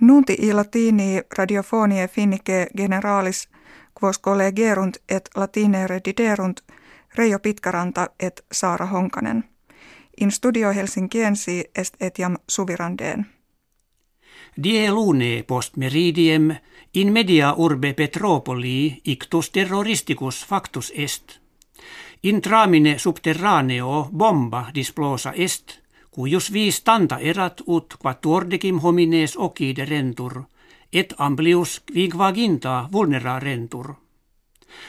Nunti i latini radiofonie finnike generalis quos collegerunt et latine rediderunt Reijo Pitkaranta et Saara Honkanen. In studio Helsinkiensi est etiam suvirandeen. Die lune post meridiem in media urbe Petropoli ictus terroristicus factus est. In tramine subterraneo bomba displosa est, cuius vis tanta erat ut quattuordecim homines ocide rentur, et amplius vigvaginta vulnera rentur.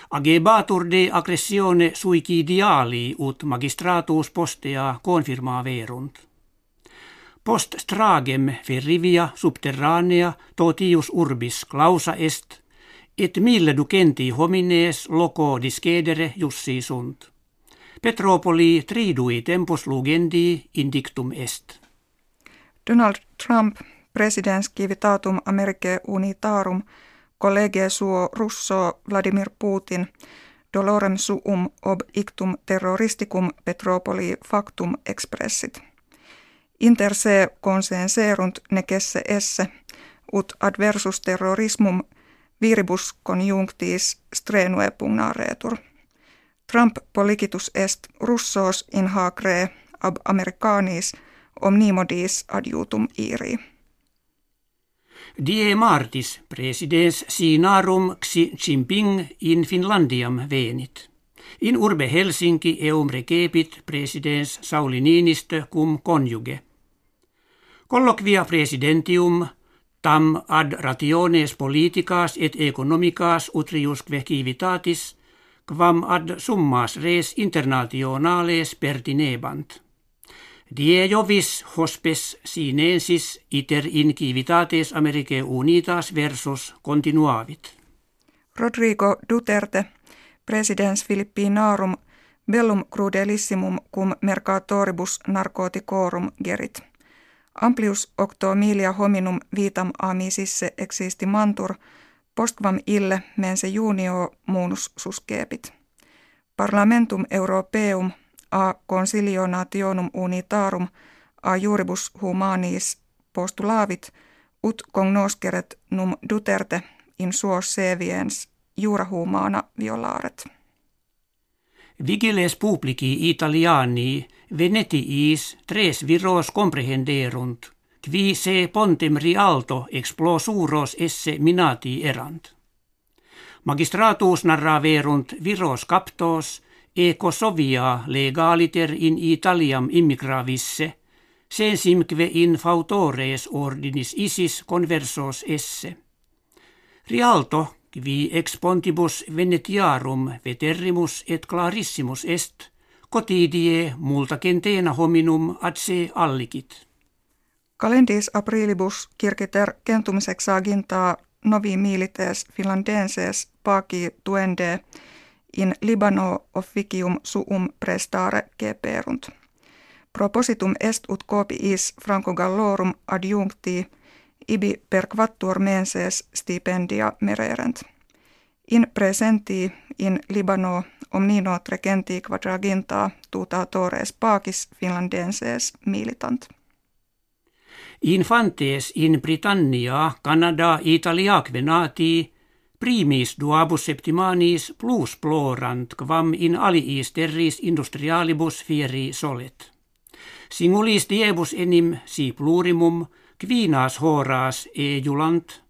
Agebatur de aggressione suicidiali ut magistratus postea confirma verunt. Post stragem ferrivia subterranea totius urbis clausa est, et mille ducenti homines loco discedere jussi sunt. Petropoli tridui tempus lugendi indictum est. Donald Trump, presidents civitatum Americae unitarum, college suo russo Vladimir Putin, dolorem suum ob ictum terroristicum Petropoli factum expressit. Inter se consenserunt necesse esse, ut adversus terrorismum viribus conjunctis strenue pugnaretur. Trump policitus est russos in hacre ab americanis omnimodis adjutum iri. Die martis presidens sinarum Xi Jinping in Finlandiam venit. In urbe Helsinki eum recepit presidens Sauli Niinistö cum conjuge. Colloquia presidentium tam ad rationes politicas et economicas utriusque civitatis quam ad summas res internationales pertinebant. Die jovis hospes sinensis iter in civitates Americae unitas versus continuavit. Rodrigo Duterte, presidens Philippinarum, bellum crudelissimum cum mercatoribus narcoticorum gerit. Amplius octo milia hominum vitam amisisse existi mantur, postquam ille mense junio munus suscepit. Parlamentum Europeum a consilionationum unitarum a juribus humanis postulavit ut cognosceret num Duterte in suos seviens jura humana violaret. Vigiles publici Italiani venetiis tres viros comprehenderunt, qui se pontem rialto explosuros esse minati erant. Magistratus narraverunt viros captos e Kosovia legaliter in Italiam immigravisse, sensimque in fautores ordinis isis conversos esse. Rialto qui ex pontibus venetiarum veterrimus et clarissimus est, cotidie multa centena hominum ad se allicit. Calendis aprilibus kirkiter kentumisexaginta novi milites finlandenses paki tuende in Libano officium suum prestare geperunt. Propositum est ut copiis Franco Gallorum adjuncti ibi per quattuor menses stipendia mererent. In presenti in Libano omnino trecenti quadraginta tuta tores pacis finlandenses militant. Infantes in Britannia, Canada, Italia venati, primis duabus septimanis plus plorant quam in aliis terris industrialibus fieri solet. Singulis diebus enim si plurimum quinas horas ejulant,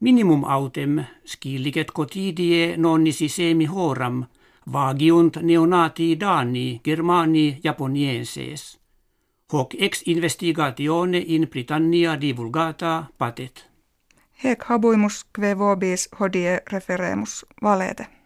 minimum autem scillicet cotidie nonnisi semi horam, vagiunt neonati dani germani japonienses. Hoc ex investigatione in Britannia divulgata patet. Hec habuimus kve vobis hodie referemus valete.